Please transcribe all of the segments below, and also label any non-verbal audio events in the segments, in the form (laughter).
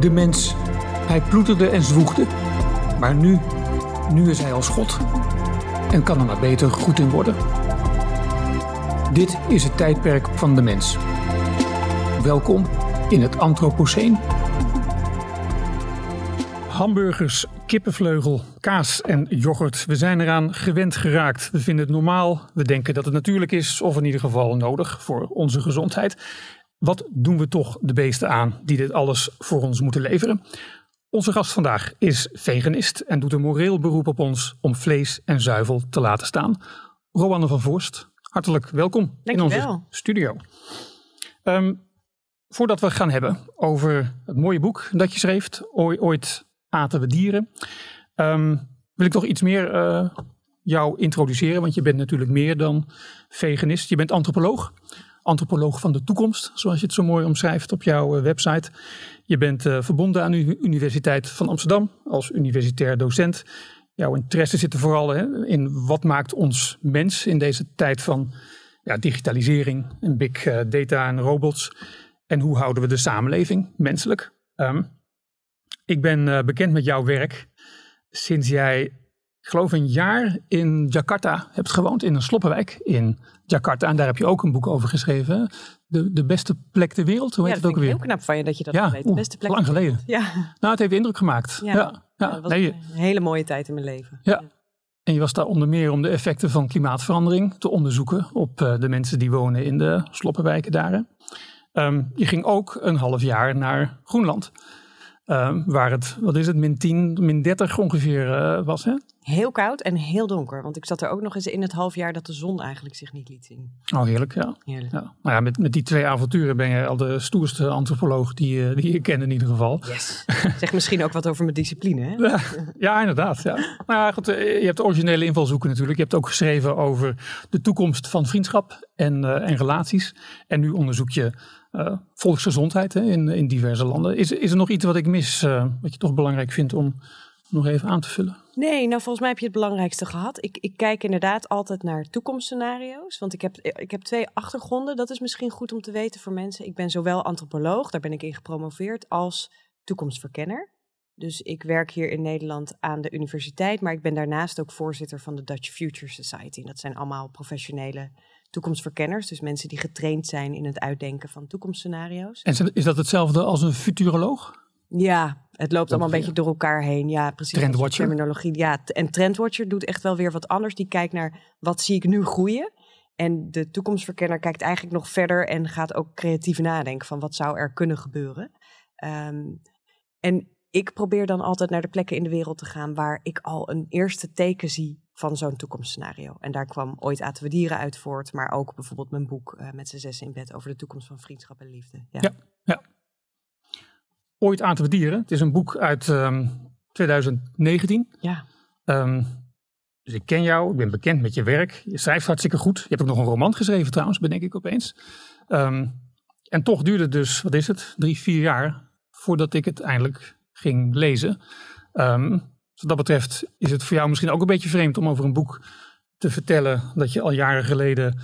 De mens, hij ploeterde en zwoegde. Maar nu, nu is hij als God. En kan er maar beter goed in worden. Dit is het tijdperk van de mens. Welkom in het Anthropoceen. Hamburgers, kippenvleugel, kaas en yoghurt. We zijn eraan gewend geraakt. We vinden het normaal. We denken dat het natuurlijk is, of in ieder geval nodig voor onze gezondheid. Wat doen we toch de beesten aan die dit alles voor ons moeten leveren? Onze gast vandaag is veganist en doet een moreel beroep op ons om vlees en zuivel te laten staan. Roanne van Voorst, hartelijk welkom in onze studio. Ehm, voordat we gaan hebben over het mooie boek dat je schreef, Ooit aten we dieren, ehm, wil ik toch iets meer uh, jou introduceren, want je bent natuurlijk meer dan veganist. Je bent antropoloog antropoloog van de toekomst, zoals je het zo mooi omschrijft op jouw eh, website. Je bent uh, verbonden aan de Universiteit van Amsterdam als universitair docent. Jouw interesse zit er vooral hè, in wat maakt ons mens in deze tijd van ja, digitalisering en big eh, data en robots. En hoe houden we de samenleving menselijk? Um, ik ben bekend met jouw werk sinds jij geloof een jaar in Jakarta hebt gewoond, in een sloppenwijk in Jakarta. En daar heb je ook een boek over geschreven. De, de beste plek ter wereld, hoe heet het ook weer? heel knap van je dat je dat ja, weet. De beste plek lang geleden. Ja. Nou, het heeft indruk gemaakt. Ja, ja, ja. dat was nee, een hele mooie tijd in mijn leven. Ja. En je was daar onder meer om de effecten van klimaatverandering te onderzoeken op uh, de mensen die wonen in de sloppenwijken daar. Um, je ging ook een half jaar naar Groenland. Uh, waar het, wat is het, min 10, min 30 ongeveer uh, was. Hè? Heel koud en heel donker. Want ik zat er ook nog eens in het half jaar dat de zon eigenlijk zich niet liet zien. Oh, heerlijk, ja. Heerlijk. ja. Nou ja, met, met die twee avonturen ben je al de stoerste antropoloog die, die je kent in ieder geval. Yes. zeg misschien ook wat over mijn discipline, hè? ja, ja, inderdaad. Ja. Nou ja, goed, eh, je hebt de originele invalshoeken natuurlijk. Je hebt ook geschreven over de toekomst van vriendschap en, uh, en relaties. En nu onderzoek je uh, volksgezondheid hè, in, in diverse landen. Is, is er nog iets wat ik mis, uh, wat je toch belangrijk vindt om nog even aan te vullen? Nee, nou volgens mij heb je het belangrijkste gehad. Ik, ik kijk inderdaad altijd naar toekomstscenario's. Want ik heb, ik heb twee achtergronden. Dat is misschien goed om te weten voor mensen. Ik ben zowel antropoloog, daar ben ik in gepromoveerd, als toekomstverkenner. Dus ik werk hier in Nederland aan de universiteit, maar ik ben daarnaast ook voorzitter van de Dutch Future Society. Dat zijn allemaal professionele toekomstverkenners. Dus mensen die getraind zijn in het uitdenken van toekomstscenario's. En is dat hetzelfde als een futuroloog? Ja, het loopt allemaal een beetje door elkaar heen. Ja, precies. Trendwatcher. Terminologie. Ja, en Trendwatcher doet echt wel weer wat anders. Die kijkt naar wat zie ik nu groeien. En de toekomstverkenner kijkt eigenlijk nog verder en gaat ook creatief nadenken van wat zou er kunnen gebeuren. Um, en ik probeer dan altijd naar de plekken in de wereld te gaan waar ik al een eerste teken zie van zo'n toekomstscenario. En daar kwam ooit Aten we dieren uit voort, maar ook bijvoorbeeld mijn boek uh, met z'n zes in bed over de toekomst van vriendschap en liefde. Ja, ja. ja. Ooit Aten we dieren. Het is een boek uit um, ehm, 2019. Ja. Um, dus ik ken jou, ik ben bekend met je werk. Je schrijft hartstikke goed. Je hebt ook nog een roman geschreven trouwens, bedenk ik opeens. Um, en toch duurde het dus, wat is het, drie, vier jaar voordat ik het eindelijk ging lezen. Um, wat dat betreft is het voor jou misschien ook een beetje vreemd om over een boek te vertellen dat je al jaren geleden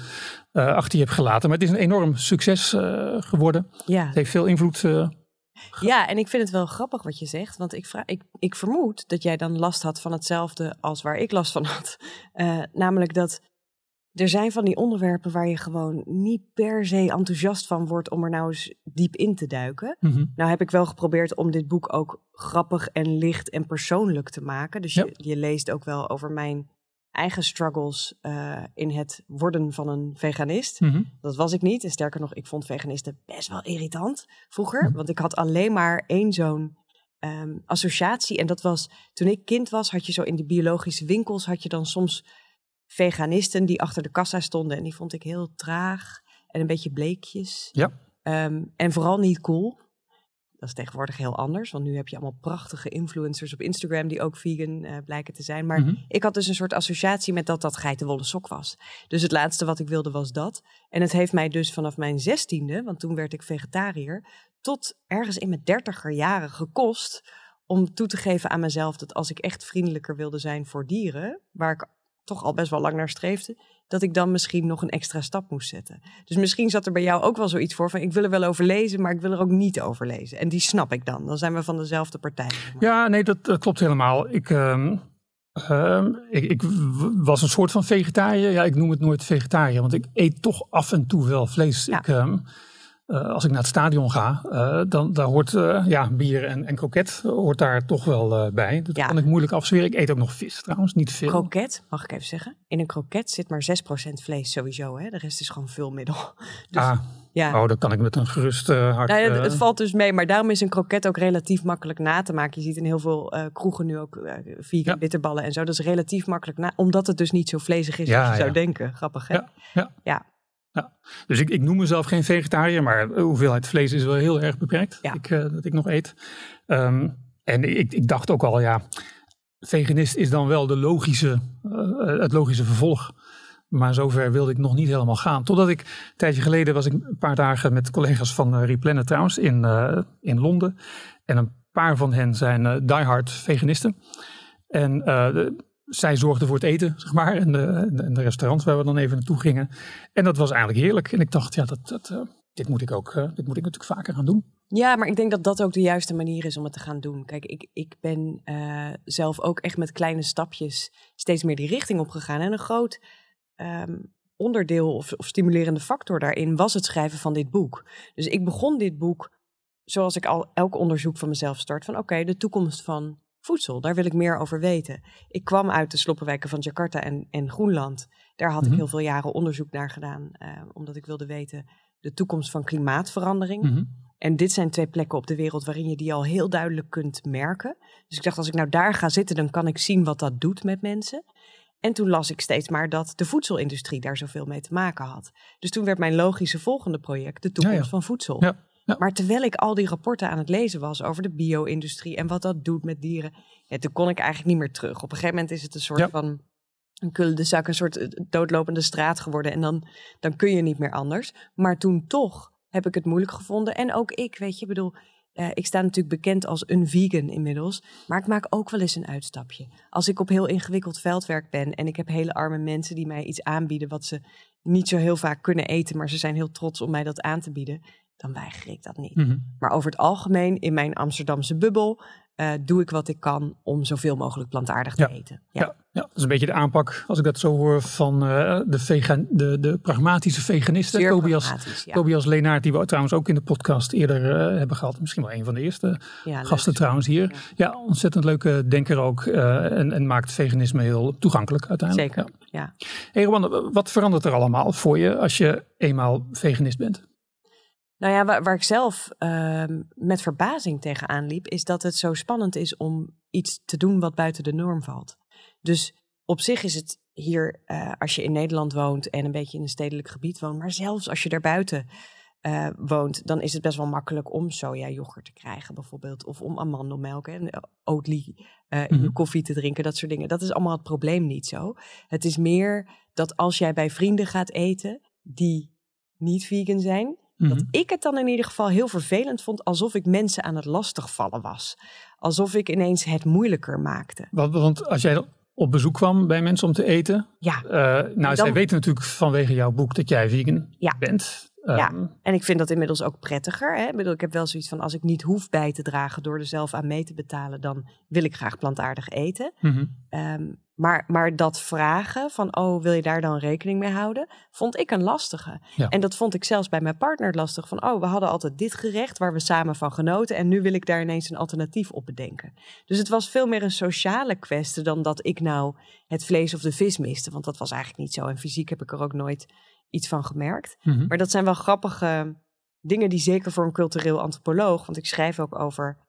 uh, achter je hebt gelaten. Maar het is een enorm succes uh, geworden. Ja. Het heeft veel invloed. Uh, ja, en ik vind het wel grappig wat je zegt. Want ik, vraag, ik, ik vermoed dat jij dan last had van hetzelfde als waar ik last van had. namelijk dat er zijn van die onderwerpen waar je gewoon niet per se enthousiast van wordt om er nou eens diep in te duiken. Mhm. Nou heb ik wel geprobeerd om dit boek ook grappig en licht en persoonlijk te maken. Dus je, je, leest ook wel over mijn eigen struggles uh, in het worden van een veganist. Mhm. Dat was ik niet. En sterker nog, ik vond veganisten best wel irritant vroeger. Want ik had alleen maar één zo'n um, associatie. En dat was toen ik kind was, had je zo in de biologische winkels, had je dan soms veganisten die achter de kassa stonden. En die vond ik heel traag en een beetje bleekjes. Ja. Um, en vooral niet cool. Dat is tegenwoordig heel anders, want nu heb je allemaal prachtige influencers op Instagram die ook vegan uh, blijken te zijn. Maar Mhm. ik had dus een soort associatie met dat dat geitenwolle sok was. Dus het laatste wat ik wilde was dat. En het heeft mij dus vanaf mijn zestiende, want toen werd ik vegetariër, tot ergens in mijn dertiger jaren gekost om toe te geven aan mezelf dat als ik echt vriendelijker wilde zijn voor dieren, waar ik toch al best wel lang naar streefde, dat ik dan misschien nog een extra stap moest zetten. Dus misschien zat er bij jou ook wel zoiets voor van ik wil er wel over lezen, maar ik wil er ook niet over lezen. En die snap ik dan. Dan zijn we van dezelfde partij. Ja, nee, dat, dat klopt helemaal. Ik, ehm, ehm, ik, ik was een soort van vegetariër. Ja, ik noem het nooit vegetariër, want ik eet toch af en toe wel vlees. Ik, ehm, uh, als ik naar het stadion ga, uh, dan daar hoort uh, ja, bier en, en kroket hoort daar toch wel bij. Dat ja. kan ik moeilijk afzweren. Ik eet ook nog vis trouwens, niet veel. Kroket, mag ik even zeggen? In een kroket zit maar 6% vlees sowieso. Hè? De rest is gewoon vulmiddel. (laughs) Dus, ah, ja. Oh, dan kan ik met een gerust hart... Nou, het, het, valt dus mee, maar daarom is een kroket ook relatief makkelijk na te maken. Je ziet in heel veel kroegen nu ook vegan ja. bitterballen en zo. Dat is relatief makkelijk na, omdat het dus niet zo vlezig is als je zou denken. Grappig hè? ja. ja. Ja. Dus ik, ik noem mezelf geen vegetariër, maar de hoeveelheid vlees is wel heel erg beperkt ja. ik, uh, dat ik nog eet. Um, en ik, ik dacht ook al, ja, veganist is dan wel de logische, uh, het logische vervolg. Maar zover wilde ik nog niet helemaal gaan. Totdat ik, een tijdje geleden was ik een paar dagen met collega's van uh, Replanet trouwens in, uh, in Londen. En een paar van hen zijn uh, diehard veganisten. En de, zij zorgde voor het eten, zeg maar. En de, en de, restaurants waar we dan even naartoe gingen. En dat was eigenlijk heerlijk. En ik dacht, ja, dat, dat, uh, dit, moet ik ook, uh, dit moet ik natuurlijk vaker gaan doen. Ja, maar ik denk dat dat ook de juiste manier is om het te gaan doen. Kijk, ik, ik ben uh, zelf ook echt met kleine stapjes steeds meer die richting opgegaan. En een groot um, onderdeel of, stimulerende factor daarin was het schrijven van dit boek. Dus ik begon dit boek zoals ik al elk onderzoek van mezelf start. Van oké, de toekomst van voedsel. Daar wil ik meer over weten. Ik kwam uit de sloppenwijken van Jakarta en, en Groenland. Daar had ik mhm. heel veel jaren onderzoek naar gedaan, uh, omdat ik wilde weten de toekomst van klimaatverandering. Mm En dit zijn twee plekken op de wereld waarin je die al heel duidelijk kunt merken. Dus ik dacht, als ik nou daar ga zitten, dan kan ik zien wat dat doet met mensen. En toen las ik steeds maar dat de voedselindustrie daar zoveel mee te maken had. Dus toen werd mijn logische volgende project de toekomst van voedsel. Ja. Maar terwijl ik al die rapporten aan het lezen was over de bio-industrie en wat dat doet met dieren, ja, toen kon ik eigenlijk niet meer terug. Op een gegeven moment is het een soort van een kulle zak, een soort eh, doodlopende straat geworden. En dan, dan kun je niet meer anders. Maar toen toch heb ik het moeilijk gevonden. En ook ik, weet je, bedoel, uh, ik sta natuurlijk bekend als een vegan inmiddels. Maar ik maak ook wel eens een uitstapje. Als ik op heel ingewikkeld veldwerk ben en ik heb hele arme mensen die mij iets aanbieden wat ze niet zo heel vaak kunnen eten, maar ze zijn heel trots om mij dat aan te bieden dan weiger ik dat niet. Mhm. Maar over het algemeen, in mijn Amsterdamse bubbel, uh, doe ik wat ik kan om zoveel mogelijk plantaardig te eten. Ja. ja. Ja, dat is een beetje de aanpak, als ik dat zo hoor, van uh, de, vegan, de, de pragmatische veganisten. Zeer Tobias, ja. Tobias Leenaert, die we trouwens ook in de podcast eerder uh, hebben gehad. Misschien wel een van de eerste ja, gasten trouwens hier. Ja. ontzettend leuke denker ook. Uh, en, en, maakt veganisme heel toegankelijk uiteindelijk. Zeker, ja. Hey Rowan, wat verandert er allemaal voor je als je eenmaal veganist bent? Nou ja, waar, waar ik zelf uh, met verbazing tegenaan liep, is dat het zo spannend is om iets te doen wat buiten de norm valt. Dus op zich is het hier, uh, als je in Nederland woont en een beetje in een stedelijk gebied woont, maar zelfs als je daarbuiten uh, woont, dan is het best wel makkelijk om soja yoghurt te krijgen, bijvoorbeeld. Of om amandelmelk en oatly uh, in je mhm. koffie te drinken, dat soort dingen. Dat is allemaal het probleem niet zo. Het is meer dat als jij bij vrienden gaat eten die niet vegan zijn, dat mhm. ik het dan in ieder geval heel vervelend vond, alsof ik mensen aan het lastigvallen was. Alsof ik ineens het moeilijker maakte. Want, want als jij op bezoek kwam bij mensen om te eten. Ja. Uh, nou, zij weten natuurlijk vanwege jouw boek dat jij vegan ja. bent. Ja, ehm, en ik vind dat inmiddels ook prettiger. Hè? Ik, bedoel, ik heb wel zoiets van, als ik niet hoef bij te dragen door er zelf aan mee te betalen, dan wil ik graag plantaardig eten. Mm maar, maar dat vragen van, oh, wil je daar dan rekening mee houden? Vond ik een lastige. En dat vond ik zelfs bij mijn partner lastig. Van, oh, we hadden altijd dit gerecht waar we samen van genoten. En nu wil ik daar ineens een alternatief op bedenken. Dus het was veel meer een sociale kwestie dan dat ik nou het vlees of de vis miste. Want dat was eigenlijk niet zo. En fysiek heb ik er ook nooit iets van gemerkt. Mhm. Maar dat zijn wel grappige dingen die zeker voor een cultureel antropoloog, want ik schrijf ook over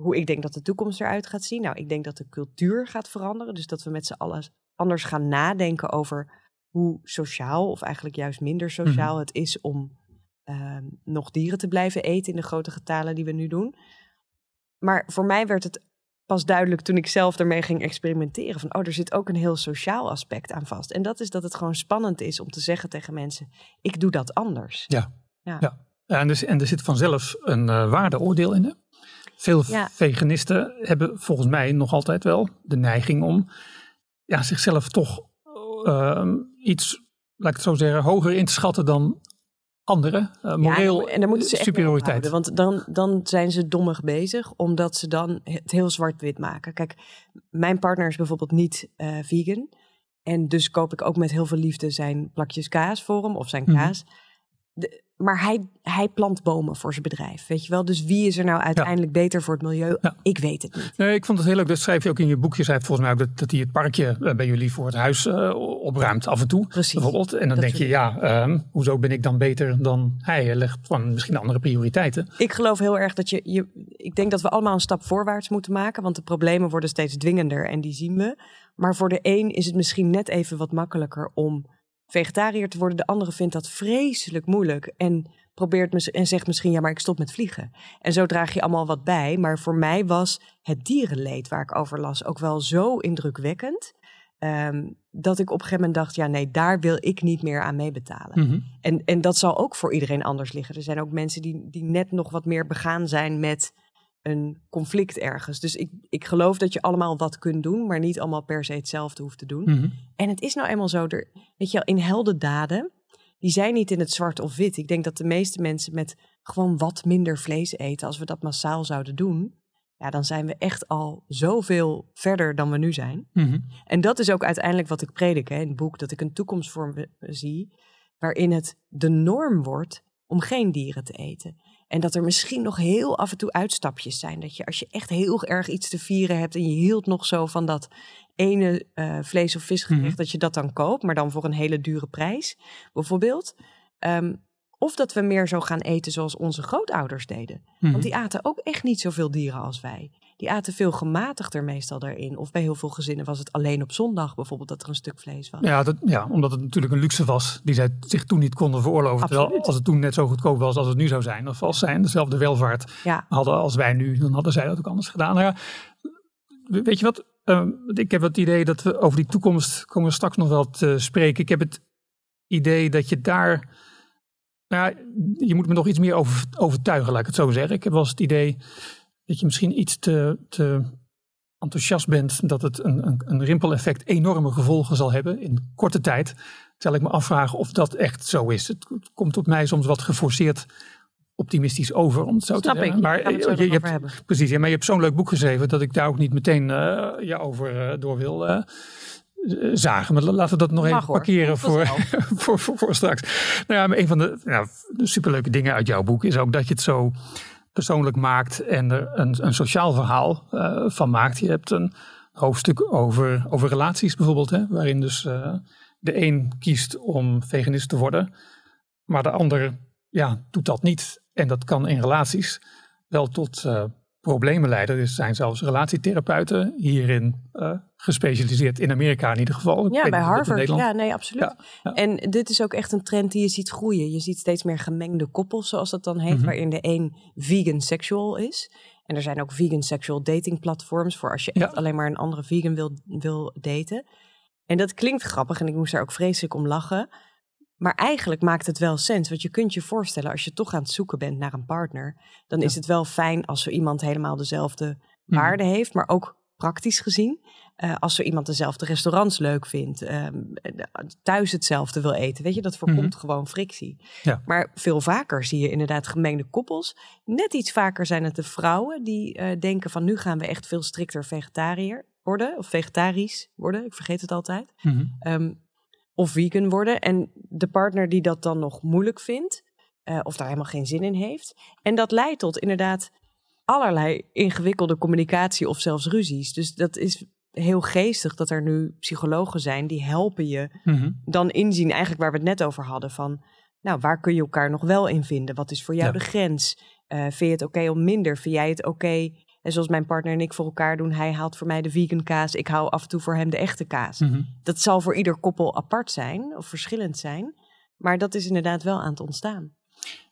hoe ik denk dat de toekomst eruit gaat zien. Nou, ik denk dat de cultuur gaat veranderen. Dus dat we met z'n allen anders gaan nadenken over hoe sociaal, of eigenlijk juist minder sociaal, mhm. het is om ehm, nog dieren te blijven eten in de grote getalen die we nu doen. Maar voor mij werd het pas duidelijk toen ik zelf ermee ging experimenteren. Van, oh, er zit ook een heel sociaal aspect aan vast. En dat is dat het gewoon spannend is om te zeggen tegen mensen, ik doe dat anders. Ja, ja. ja. En, er, en er zit vanzelf een uh, waardeoordeel in. Hè? Veel veganisten hebben volgens mij nog altijd wel de neiging om ja, zichzelf toch uh, iets laat ik het zo zeggen, hoger in te schatten dan anderen. Uh, moreel ja, en dan moeten ze superioriteit. Want dan, dan zijn ze dommig bezig, omdat ze dan het heel zwart-wit maken. Kijk, mijn partner is bijvoorbeeld niet uh, vegan. En dus koop ik ook met heel veel liefde zijn plakjes kaas voor hem of zijn mhm. kaas. De, maar hij, hij plant bomen voor zijn bedrijf, weet je wel. Dus wie is er nou uiteindelijk beter voor het milieu? Ik weet het niet. Nee, ik vond het heel leuk, dat schrijf je ook in je boekje. Schrijf volgens mij ook dat, dat hij het parkje eh, bij jullie voor het huis uh, opruimt af en toe. Precies. Bijvoorbeeld. En dan denk je, ja, um, hoezo ben ik dan beter dan hij? Hij legt van misschien andere prioriteiten. Ik geloof heel erg dat je, je... Ik denk dat we allemaal een stap voorwaarts moeten maken. Want de problemen worden steeds dwingender en die zien we. Maar voor de een is het misschien net even wat makkelijker om vegetariër te worden. De andere vindt dat vreselijk moeilijk en probeert en zegt misschien ja, maar ik stop met vliegen. En zo draag je allemaal wat bij. Maar voor mij was het dierenleed waar ik over las ook wel zo indrukwekkend. Um, dat ik op een gegeven moment dacht, ja nee, daar wil ik niet meer aan meebetalen. Mm en, en dat zal ook voor iedereen anders liggen. Er zijn ook mensen die, die net nog wat meer begaan zijn met een conflict ergens. Dus ik, ik geloof dat je allemaal wat kunt doen, maar niet allemaal per se hetzelfde hoeft te doen. Mhm. En het is nou eenmaal zo, er, weet je wel, in heldendaden, die zijn niet in het zwart of wit. Ik denk dat de meeste mensen met gewoon wat minder vlees eten, als we dat massaal zouden doen, ja, dan zijn we echt al zoveel verder dan we nu zijn. Mhm. En dat is ook uiteindelijk wat ik predik hè, in het boek, dat ik een toekomst voor me zie waarin het de norm wordt om geen dieren te eten. En dat er misschien nog heel af en toe uitstapjes zijn. Dat je als je echt heel erg iets te vieren hebt en je hield nog zo van dat ene uh, vlees- of visgerecht, mhm. dat je dat dan koopt, maar dan voor een hele dure prijs, bijvoorbeeld. Um, of dat we meer zo gaan eten zoals onze grootouders deden. Want mhm. die aten ook echt niet zoveel dieren als wij. Die aten veel gematigder meestal daarin. Of bij heel veel gezinnen was het alleen op zondag bijvoorbeeld dat er een stuk vlees was. Ja, dat, ja omdat het natuurlijk een luxe was die zij zich toen niet konden veroorloven. Terwijl als het toen net zo goedkoop was als het nu zou zijn. Of als zij dezelfde welvaart hadden als wij nu. Dan hadden zij dat ook anders gedaan. Nou ja, weet je wat? Uh, ik heb het idee dat we over die toekomst komen we straks nog wel te spreken. Ik heb het idee dat je daar nou, je moet me nog iets meer over, overtuigen, laat ik het zo zeggen. Ik heb wel eens het idee dat je misschien iets te, te enthousiast bent dat het een, een, een rimpeleffect enorme gevolgen zal hebben in korte tijd. Terwijl ik me afvraag of dat echt zo is. Het komt op mij soms wat geforceerd optimistisch over, om het zo Snap te zeggen. Ik, maar je, je, hebt, hebben. precies, ja, maar je hebt zo'n leuk boek geschreven dat ik daar ook niet meteen uh, ja, over uh, door wil. Uh, zagen. Maar laten we dat nog even parkeren voor, (laughs) voor, voor, voor, straks. Nou ja, maar een van de, nou, de superleuke dingen uit jouw boek is ook dat je het zo persoonlijk maakt en er een, een sociaal verhaal uh, van maakt. Je hebt een hoofdstuk over, over relaties bijvoorbeeld, hè, waarin dus uh, de een kiest om veganist te worden, maar de ander ja, doet dat niet. En dat kan in relaties wel tot problemen leiden. Er zijn zelfs relatietherapeuten hierin uh, gespecialiseerd in Amerika in ieder geval. Ja, bij Harvard. Ja, nee, absoluut. En dit is ook echt een trend die je ziet groeien. Je ziet steeds meer gemengde koppels, zoals dat dan heet, mhm. waarin de een vegan sexual is. En er zijn ook vegan sexual dating platforms voor als je echt alleen maar een andere vegan wil, wil daten. En dat klinkt grappig en ik moest daar ook vreselijk om lachen. Maar eigenlijk maakt het wel sens. Want je kunt je voorstellen, als je toch aan het zoeken bent naar een partner, dan is het wel fijn als zo iemand helemaal dezelfde mhm. waarde heeft, maar ook praktisch gezien. Uh, als zo iemand dezelfde restaurants leuk vindt, ehm, thuis hetzelfde wil eten, weet je, dat voorkomt mhm. gewoon frictie. Ja. Maar veel vaker zie je inderdaad gemengde koppels. Net iets vaker zijn het de vrouwen die uh, denken van nu gaan we echt veel strikter vegetariër worden, of vegetarisch worden, ik vergeet het altijd. Mm of vegan worden. En de partner die dat dan nog moeilijk vindt, uh, of daar helemaal geen zin in heeft. En dat leidt tot inderdaad allerlei ingewikkelde communicatie of zelfs ruzies. Dus dat is heel geestig dat er nu psychologen zijn die helpen je mhm. dan inzien, eigenlijk waar we het net over hadden, van nou, waar kun je elkaar nog wel in vinden? Wat is voor jou de grens? Uh, vind je het oké om minder? Vind jij het oké en zoals mijn partner en ik voor elkaar doen, hij haalt voor mij de vegan kaas, ik hou af en toe voor hem de echte kaas. Mhm. Dat zal voor ieder koppel apart zijn of verschillend zijn, maar dat is inderdaad wel aan het ontstaan.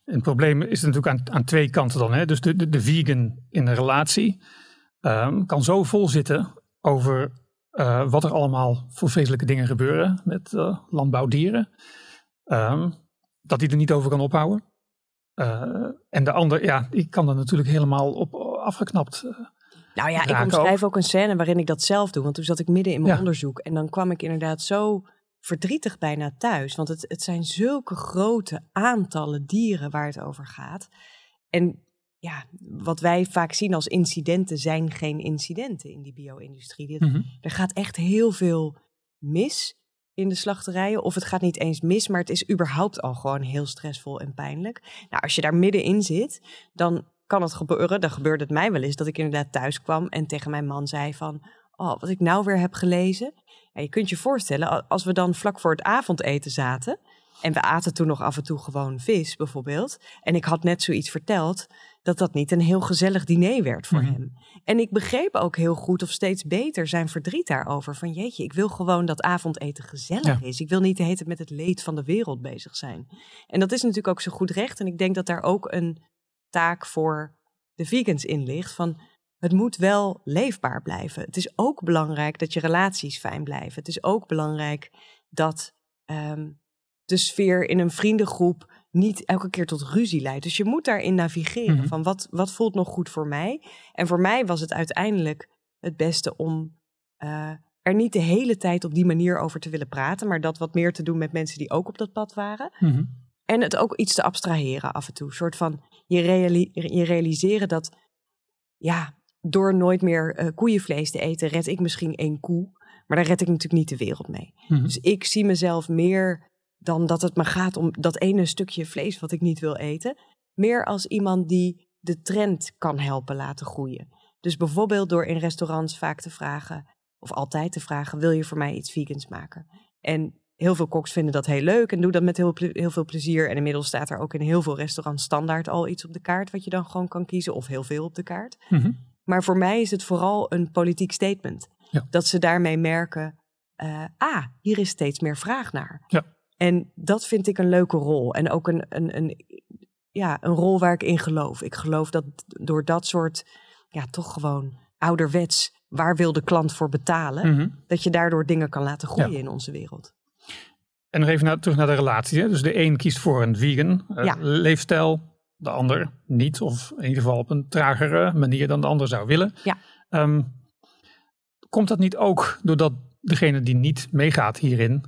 En het probleem is natuurlijk aan, aan twee kanten dan. Hè? Dus de, de, de vegan in een relatie um, kan zo vol zitten over uh, wat er allemaal voor vreselijke dingen gebeuren met uh, landbouwdieren, um, dat hij er niet over kan ophouden. Uh, en de ander, ja, die kan er natuurlijk helemaal op afgeknapt. Uh, nou ja, ik omschrijf ook. ook een scène waarin ik dat zelf doe. Want toen zat ik midden in mijn onderzoek. En dan kwam ik inderdaad zo verdrietig bijna thuis. Want het, het zijn zulke grote aantallen dieren waar het over gaat. En ja, wat wij vaak zien als incidenten zijn geen incidenten in die bio-industrie. Mhm. Er gaat echt heel veel mis in de slachterijen. Of het gaat niet eens mis, maar het is überhaupt al gewoon heel stressvol en pijnlijk. Nou, als je daar middenin zit, dan kan het gebeuren. Dan gebeurde het mij wel eens dat ik inderdaad thuis kwam en tegen mijn man zei van... Oh, wat ik nou weer heb gelezen. Ja, je kunt je voorstellen, als we dan vlak voor het avondeten zaten... En we aten toen nog af en toe gewoon vis, bijvoorbeeld. En ik had net zoiets verteld dat dat niet een heel gezellig diner werd voor Mhm. hem. En ik begreep ook heel goed of steeds beter zijn verdriet daarover. Van jeetje, ik wil gewoon dat avondeten gezellig Ja. is. Ik wil niet de hele tijd met het leed van de wereld bezig zijn. En dat is natuurlijk ook zo goed recht. En ik denk dat daar ook een taak voor de vegans in ligt. Van het moet wel leefbaar blijven. Het is ook belangrijk dat je relaties fijn blijven. Het is ook belangrijk dat ehm, de sfeer in een vriendengroep niet elke keer tot ruzie leidt. Dus je moet daarin navigeren Mhm. van wat, wat voelt nog goed voor mij. En voor mij was het uiteindelijk het beste om eh, er niet de hele tijd op die manier over te willen praten, maar dat wat meer te doen met mensen die ook op dat pad waren. Mhm. En het ook iets te abstraheren af en toe. Een soort van je, reali- je realiseren dat, ja, door nooit meer eh, koeienvlees te eten, red ik misschien één koe. Maar daar red ik natuurlijk niet de wereld mee. Mhm. Dus ik zie mezelf meer dan dat het me gaat om dat ene stukje vlees wat ik niet wil eten. Meer als iemand die de trend kan helpen laten groeien. Dus bijvoorbeeld door in restaurants vaak te vragen, of altijd te vragen, wil je voor mij iets vegans maken? En heel veel koks vinden dat heel leuk en doen dat met heel, veel plezier. En inmiddels staat er ook in heel veel restaurants standaard al iets op de kaart wat je dan gewoon kan kiezen, of heel veel op de kaart. Mhm. Maar voor mij is het vooral een politiek statement. Ja. Dat ze daarmee merken, eh, ah, hier is steeds meer vraag naar. Ja. En dat vind ik een leuke rol. En ook een, een, een, ja, een rol waar ik in geloof. Ik geloof dat door dat soort, ja, toch gewoon ouderwets, waar wil de klant voor betalen, Mhm. dat je daardoor dingen kan laten groeien Ja. in onze wereld. En nog even naar, terug naar de relatie. Hè? Dus de een kiest voor een vegan eh, Ja. leefstijl, de ander niet. Of in ieder geval op een tragere manier dan de ander zou willen. Ja. Ehm, komt dat niet ook doordat degene die niet meegaat hierin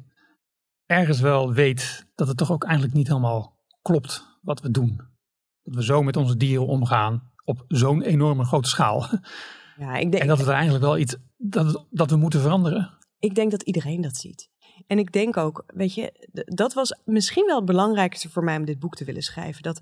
ergens wel weet dat het toch ook eigenlijk niet helemaal klopt wat we doen? Dat we zo met onze dieren omgaan op zo'n enorme grote schaal. Ja, ik denk, En dat het er eigenlijk wel iets dat, dat we moeten veranderen. ik denk dat iedereen dat ziet. En ik denk ook, weet je, dat was misschien wel het belangrijkste voor mij om dit boek te willen schrijven. Dat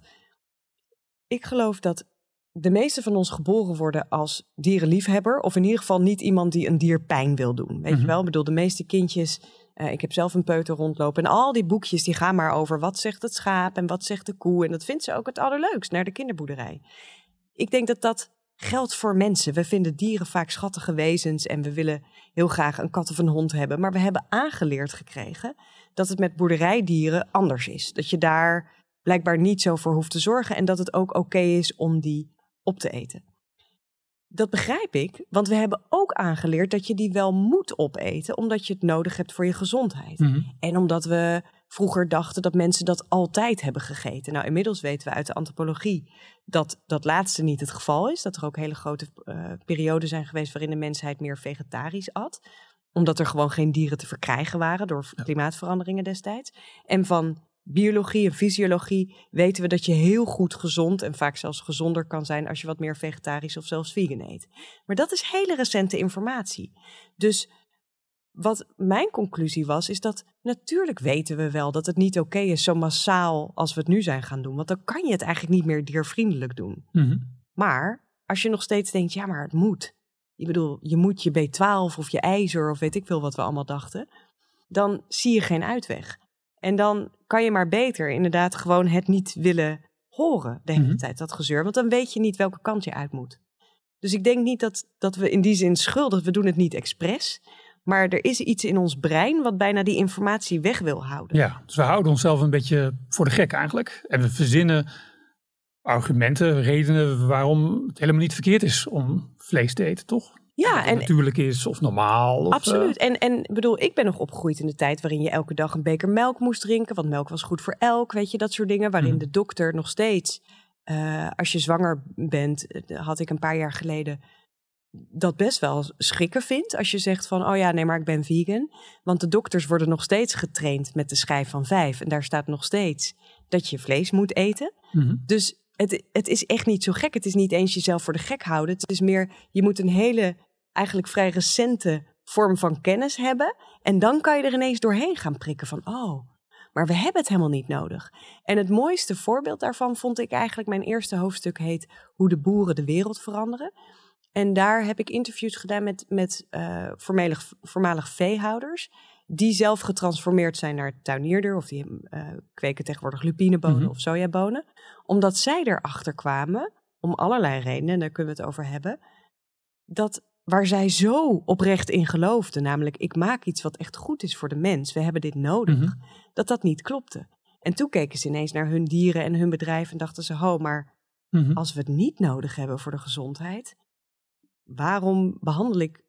ik geloof dat de meeste van ons geboren worden als dierenliefhebber. Of in ieder geval niet iemand die een dier pijn wil doen. Weet Mhm. je wel? Ik bedoel, de meeste kindjes. eh, ik heb zelf een peuter rondlopen. En al die boekjes die gaan maar over wat zegt het schaap en wat zegt de koe. En dat vindt ze ook het allerleukst naar de kinderboerderij. Ik denk dat dat geldt voor mensen. We vinden dieren vaak schattige wezens en we willen heel graag een kat of een hond hebben. Maar we hebben aangeleerd gekregen dat het met boerderijdieren anders is. Dat je daar blijkbaar niet zo voor hoeft te zorgen en dat het ook oké is om die op te eten. Dat begrijp ik, want we hebben ook aangeleerd dat je die wel moet opeten, omdat je het nodig hebt voor je gezondheid. Mhm. En omdat we vroeger dachten dat mensen dat altijd hebben gegeten. Nou, inmiddels weten we uit de antropologie dat dat laatste niet het geval is. Dat er ook hele grote eh, perioden zijn geweest waarin de mensheid meer vegetarisch at. Omdat er gewoon geen dieren te verkrijgen waren door klimaatveranderingen destijds. En van biologie en fysiologie weten we dat je heel goed gezond en vaak zelfs gezonder kan zijn als je wat meer vegetarisch of zelfs vegan eet. Maar dat is hele recente informatie. Dus wat mijn conclusie was, is dat natuurlijk weten we wel dat het niet oké is zo massaal als we het nu zijn gaan doen. Want dan kan je het eigenlijk niet meer diervriendelijk doen. Mhm. Maar als je nog steeds denkt, ja, maar het moet. Ik bedoel, je moet je B12 of je ijzer of weet ik veel wat we allemaal dachten. Dan zie je geen uitweg. En dan kan je maar beter inderdaad gewoon het niet willen horen de hele Mhm. tijd, dat gezeur. Want dan weet je niet welke kant je uit moet. Dus ik denk niet dat, dat we in die zin schuldig, we doen het niet expres. Maar er is iets in ons brein wat bijna die informatie weg wil houden. Ja, dus we houden onszelf een beetje voor de gek eigenlijk. En we verzinnen argumenten, redenen waarom het helemaal niet verkeerd is om vlees te eten, toch? Ja, en natuurlijk is of normaal. Of, Absoluut. eh, En, en bedoel, ik ben nog opgegroeid in de tijd waarin je elke dag een beker melk moest drinken. Want melk was goed voor elk, weet je, dat soort dingen. Waarin Mhm. de dokter nog steeds, eh, als je zwanger bent, eh, had ik een paar jaar geleden dat best wel schrikken vindt als je zegt van, oh ja, nee, maar ik ben vegan. Want de dokters worden nog steeds getraind met de schijf van vijf. En daar staat nog steeds dat je vlees moet eten. Mhm. Dus het, het is echt niet zo gek. Het is niet eens jezelf voor de gek houden. Het is meer, je moet een hele, eigenlijk vrij recente vorm van kennis hebben. En dan kan je er ineens doorheen gaan prikken van, oh, maar we hebben het helemaal niet nodig. En het mooiste voorbeeld daarvan vond ik eigenlijk, mijn eerste hoofdstuk heet Hoe de boeren de wereld veranderen. En daar heb ik interviews gedaan met, met uh, voormalig, voormalig veehouders. Die zelf getransformeerd zijn naar tuinierder. Of die uh, kweken tegenwoordig lupinebonen Mhm. of sojabonen. Omdat zij erachter kwamen, om allerlei redenen, en daar kunnen we het over hebben. Dat waar zij zo oprecht in geloofden, namelijk ik maak iets wat echt goed is voor de mens. We hebben dit nodig. Mhm. Dat dat niet klopte. En toen keken ze ineens naar hun dieren en hun bedrijf en dachten ze, ho, maar Mhm. als we het niet nodig hebben voor de gezondheid, waarom behandel ik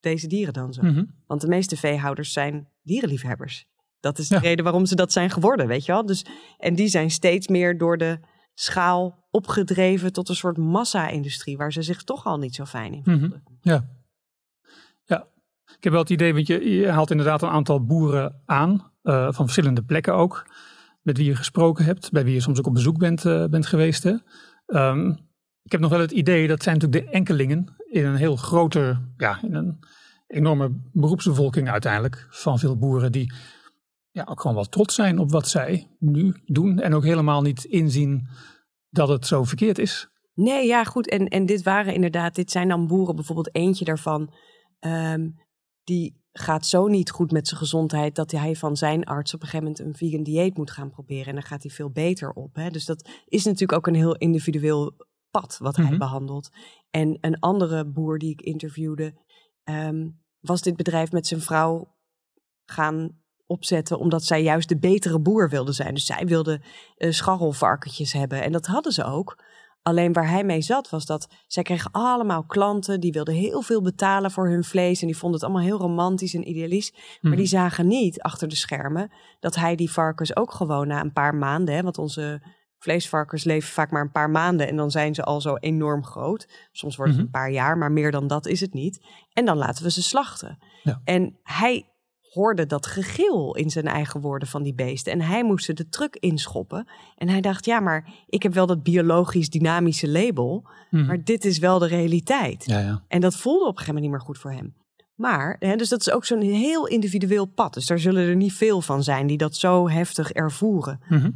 deze dieren dan zo? Mhm. Want de meeste veehouders zijn dierenliefhebbers. Dat is de Ja. reden waarom ze dat zijn geworden, weet je wel? Dus, en die zijn steeds meer door de schaal opgedreven tot een soort massa-industrie, waar ze zich toch al niet zo fijn in Mhm. voelden. Ja. ja. Ik heb wel het idee, want je, je haalt inderdaad een aantal boeren aan, eh, van verschillende plekken ook, met wie je gesproken hebt, bij wie je soms ook op bezoek bent, eh, bent geweest. Hè. Ehm, ik heb nog wel het idee, dat zijn natuurlijk de enkelingen in een heel groter, ja, in een enorme beroepsbevolking uiteindelijk, van veel boeren die ja, ook gewoon wel trots zijn op wat zij nu doen en ook helemaal niet inzien dat het zo verkeerd is. Nee, ja, goed. En, en dit waren inderdaad, dit zijn dan boeren, bijvoorbeeld eentje daarvan, ehm, die gaat zo niet goed met zijn gezondheid dat hij van zijn arts op een gegeven moment een vegan dieet moet gaan proberen. En dan gaat hij veel beter op. Hè? Dus dat is natuurlijk ook een heel individueel pad wat hij Mhm. behandelt. En een andere boer die ik interviewde, ehm, was dit bedrijf met zijn vrouw gaan opzetten omdat zij juist de betere boer wilde zijn. Dus zij wilde eh scharrelvarkentjes hebben en dat hadden ze ook. Alleen waar hij mee zat was dat zij kregen allemaal klanten die wilden heel veel betalen voor hun vlees en die vonden het allemaal heel romantisch en idealistisch. Maar Mhm. die zagen niet achter de schermen dat hij die varkens ook gewoon na een paar maanden, hè, want onze vleesvarkens leven vaak maar een paar maanden en dan zijn ze al zo enorm groot. Soms wordt het Mhm. een paar jaar, maar meer dan dat is het niet. En dan laten we ze slachten. Ja. En hij hoorde dat gegil in zijn eigen woorden van die beesten. En hij moest ze de truck inschoppen. En hij dacht, ja, maar ik heb wel dat biologisch dynamische label, Mhm. maar dit is wel de realiteit. Ja, ja. En dat voelde op een gegeven moment niet meer goed voor hem. Maar, hè, dus dat is ook zo'n heel individueel pad. Dus daar zullen er niet veel van zijn die dat zo heftig ervoeren. Mhm.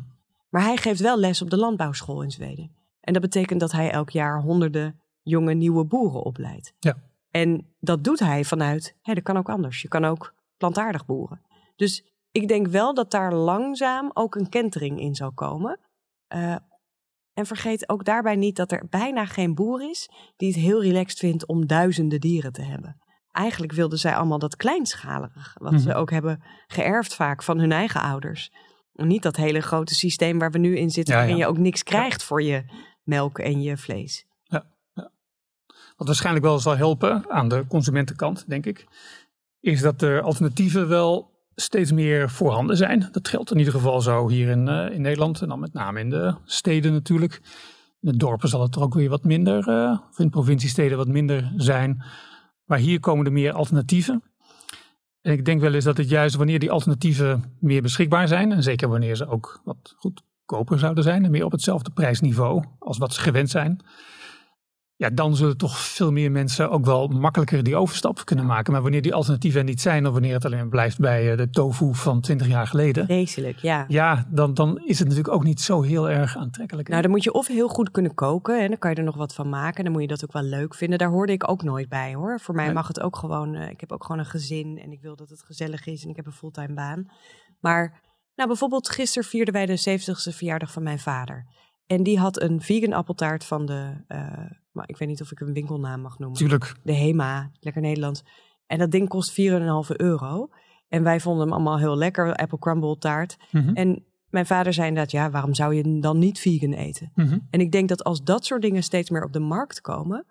Maar hij geeft wel les op de landbouwschool in Zweden. En dat betekent dat hij elk jaar honderden jonge nieuwe boeren opleidt. Ja. En dat doet hij vanuit, hè, dat kan ook anders. Je kan ook plantaardig boeren. Dus ik denk wel dat daar langzaam ook een kentering in zal komen. Eh, en vergeet ook daarbij niet dat er bijna geen boer is die het heel relaxed vindt om duizenden dieren te hebben. Eigenlijk wilden zij allemaal dat kleinschalige, wat ze Mhm. ook hebben geërfd vaak van hun eigen ouders. Niet dat hele grote systeem waar we nu in zitten, Ja, waarin ja. je ook niks krijgt voor je melk en je vlees. Wat waarschijnlijk wel zal helpen aan de consumentenkant, denk ik, is dat er alternatieven wel steeds meer voorhanden zijn. Dat geldt in ieder geval zo hier in, eh, in Nederland en dan met name in de steden natuurlijk. In de dorpen zal het er ook weer wat minder, eh, of in provinciesteden wat minder zijn. Maar hier komen er meer alternatieven. En ik denk wel eens dat het juist wanneer die alternatieven meer beschikbaar zijn, en zeker wanneer ze ook wat goedkoper zouden zijn en meer op hetzelfde prijsniveau als wat ze gewend zijn, ja, dan zullen toch veel meer mensen ook wel makkelijker die overstap kunnen maken. Maar wanneer die alternatieven er niet zijn, of wanneer het alleen blijft bij eh, de tofu van 20 jaar geleden, Vreselijk, ja. ja, dan, dan is het natuurlijk ook niet zo heel erg aantrekkelijk. Nou, dan moet je of heel goed kunnen koken en dan kan je er nog wat van maken. Dan moet je dat ook wel leuk vinden. Daar hoorde ik ook nooit bij hoor. Voor mij mag het ook gewoon. eh, ik heb ook gewoon een gezin en ik wil dat het gezellig is en ik heb een fulltime baan. Maar nou, bijvoorbeeld gisteren vierden wij de 70ste verjaardag van mijn vader. En die had een vegan appeltaart van de. eh, maar ik weet niet of ik een winkelnaam mag noemen. Natuurlijk. De Hema, lekker Nederlands. En dat ding kost 4,5 euro. En wij vonden hem allemaal heel lekker, apple crumble taart. Mhm, En mijn vader zei inderdaad, ja, waarom zou je dan niet vegan eten? mhm. En ik denk dat als dat soort dingen steeds meer op de markt komen,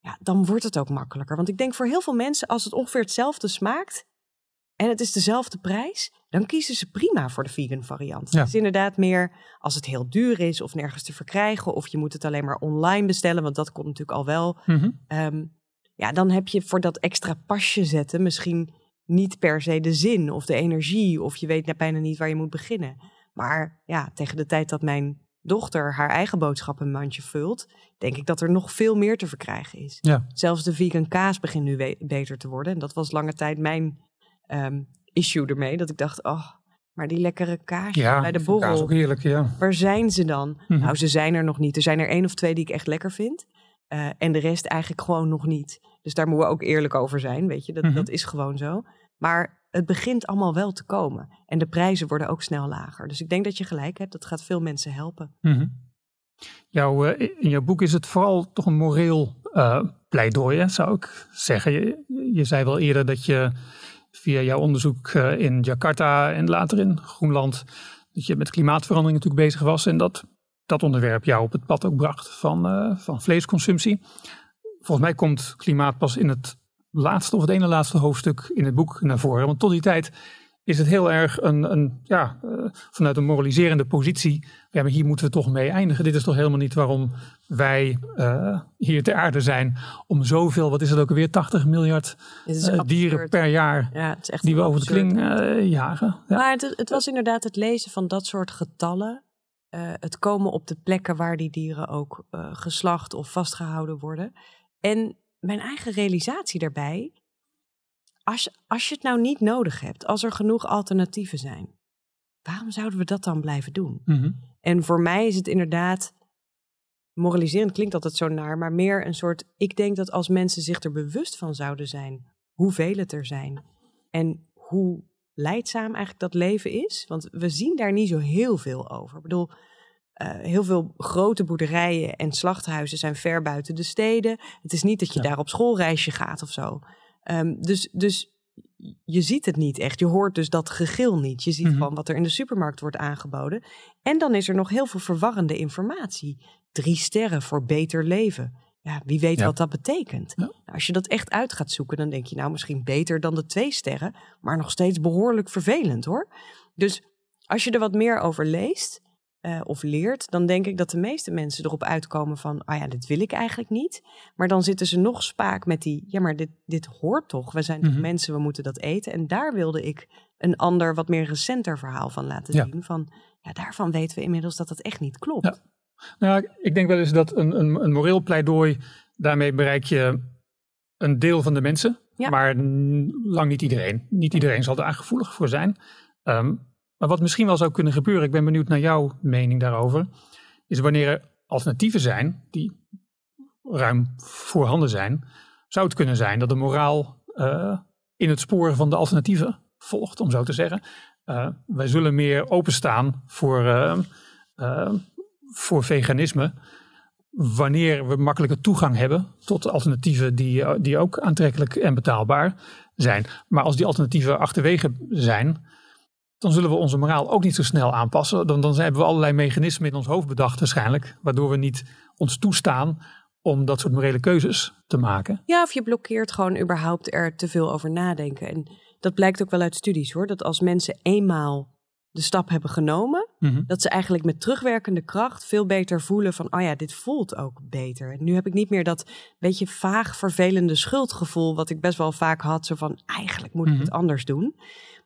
ja, dan wordt het ook makkelijker. Want ik denk voor heel veel mensen, als het ongeveer hetzelfde smaakt en het is dezelfde prijs, dan kiezen ze prima voor de vegan variant. Ja. Het is inderdaad meer als het heel duur is of nergens te verkrijgen, of je moet het alleen maar online bestellen, want dat komt natuurlijk al wel. Mhm. Ehm, Ja, dan heb je voor dat extra pasje zetten misschien niet per se de zin of de energie. Of je weet bijna niet waar je moet beginnen. Maar ja, tegen de tijd dat mijn dochter haar eigen boodschappenmandje vult, denk ik dat er nog veel meer te verkrijgen is. Ja. Zelfs de vegan kaas begint nu beter te worden. En dat was lange tijd mijn um, issue ermee. Dat ik dacht, oh, maar die lekkere kaas ja, bij de borrel. Kaas ook heerlijk, ja. Waar zijn ze dan? Mhm. Nou, ze zijn er nog niet. Er zijn er één of twee die ik echt lekker vind. Uh, en de rest eigenlijk gewoon nog niet. Dus daar moeten we ook eerlijk over zijn, weet je. Dat, Mhm. dat is gewoon zo. Maar het begint allemaal wel te komen. En de prijzen worden ook snel lager. Dus ik denk dat je gelijk hebt. Dat gaat veel mensen helpen. Jouw, eh, in jouw boek is het vooral toch een moreel eh, pleidooi, zou ik zeggen. Je, je zei wel eerder dat je via jouw onderzoek eh, in Jakarta en later in Groenland, dat je met klimaatverandering natuurlijk bezig was en dat dat onderwerp jou op het pad ook bracht van, eh, van vleesconsumptie. Volgens mij komt klimaat pas in het laatste of het ene laatste hoofdstuk in het boek naar voren. Want tot die tijd is het heel erg een, een ja, uh, vanuit een moraliserende positie. Ja, maar hier moeten we toch mee eindigen. Dit is toch helemaal niet waarom wij uh, hier ter aarde zijn. Om zoveel, wat is het ook alweer, 80 miljard uh, dieren per jaar. Ja, het is echt die we over de kling jagen. Ja. Maar het, het, was inderdaad het lezen van dat soort getallen. eh, het komen op de plekken waar die dieren ook eh, geslacht of vastgehouden worden. En mijn eigen realisatie daarbij als je, als je het nou niet nodig hebt, als er genoeg alternatieven zijn, waarom zouden we dat dan blijven doen? Mm -hmm. En voor mij is het inderdaad, moraliserend klinkt altijd zo naar, maar meer een soort, ik denk dat als mensen zich er bewust van zouden zijn, hoeveel het er zijn en hoe leidzaam eigenlijk dat leven is, want we zien daar niet zo heel veel over. Ik bedoel, uh, heel veel grote boerderijen en slachthuizen zijn ver buiten de steden. Het is niet dat je ja. daar op schoolreisje gaat of zo. Um, dus, dus je ziet het niet echt. Je hoort dus dat gegil niet. Je ziet Mhm. gewoon wat er in de supermarkt wordt aangeboden. En dan is er nog heel veel verwarrende informatie. Drie sterren voor beter leven. Ja, wie weet Ja. wat dat betekent. Ja. Nou, als je dat echt uit gaat zoeken, dan denk je nou misschien beter dan de twee sterren. Maar nog steeds behoorlijk vervelend hoor. Dus als je er wat meer over leest eh, of leert, dan denk ik dat de meeste mensen erop uitkomen van, ah ja, dit wil ik eigenlijk niet. Maar dan zitten ze nog spaak met die, ja, maar dit, dit hoort toch. We zijn toch Mhm. mensen, we moeten dat eten. En daar wilde ik een ander, wat meer recenter verhaal van laten Ja. zien. Van, ja, daarvan weten we inmiddels dat dat echt niet klopt. Ja. Nou, ik denk wel eens dat een, een, een moreel pleidooi, daarmee bereik je een deel van de mensen, Ja. maar lang niet iedereen. Niet iedereen zal daar gevoelig voor zijn. Ehm, maar wat misschien wel zou kunnen gebeuren, ik ben benieuwd naar jouw mening daarover, is wanneer er alternatieven zijn die ruim voorhanden zijn, zou het kunnen zijn dat de moraal eh, in het spoor van de alternatieven volgt, om zo te zeggen. Eh, wij zullen meer openstaan voor, eh, voor veganisme wanneer we makkelijke toegang hebben tot alternatieven die, die ook aantrekkelijk en betaalbaar zijn. Maar als die alternatieven achterwege zijn, dan zullen we onze moraal ook niet zo snel aanpassen. Dan, dan hebben we allerlei mechanismen in ons hoofd bedacht waarschijnlijk, waardoor we niet ons toestaan om dat soort morele keuzes te maken. Ja, of je blokkeert gewoon überhaupt er te veel over nadenken. En dat blijkt ook wel uit studies hoor. Dat als mensen eenmaal de stap hebben genomen, Mhm. dat ze eigenlijk met terugwerkende kracht veel beter voelen van, oh ja, dit voelt ook beter. En nu heb ik niet meer dat beetje vaag vervelende schuldgevoel, wat ik best wel vaak had, zo van, eigenlijk moet ik Mhm. het anders doen.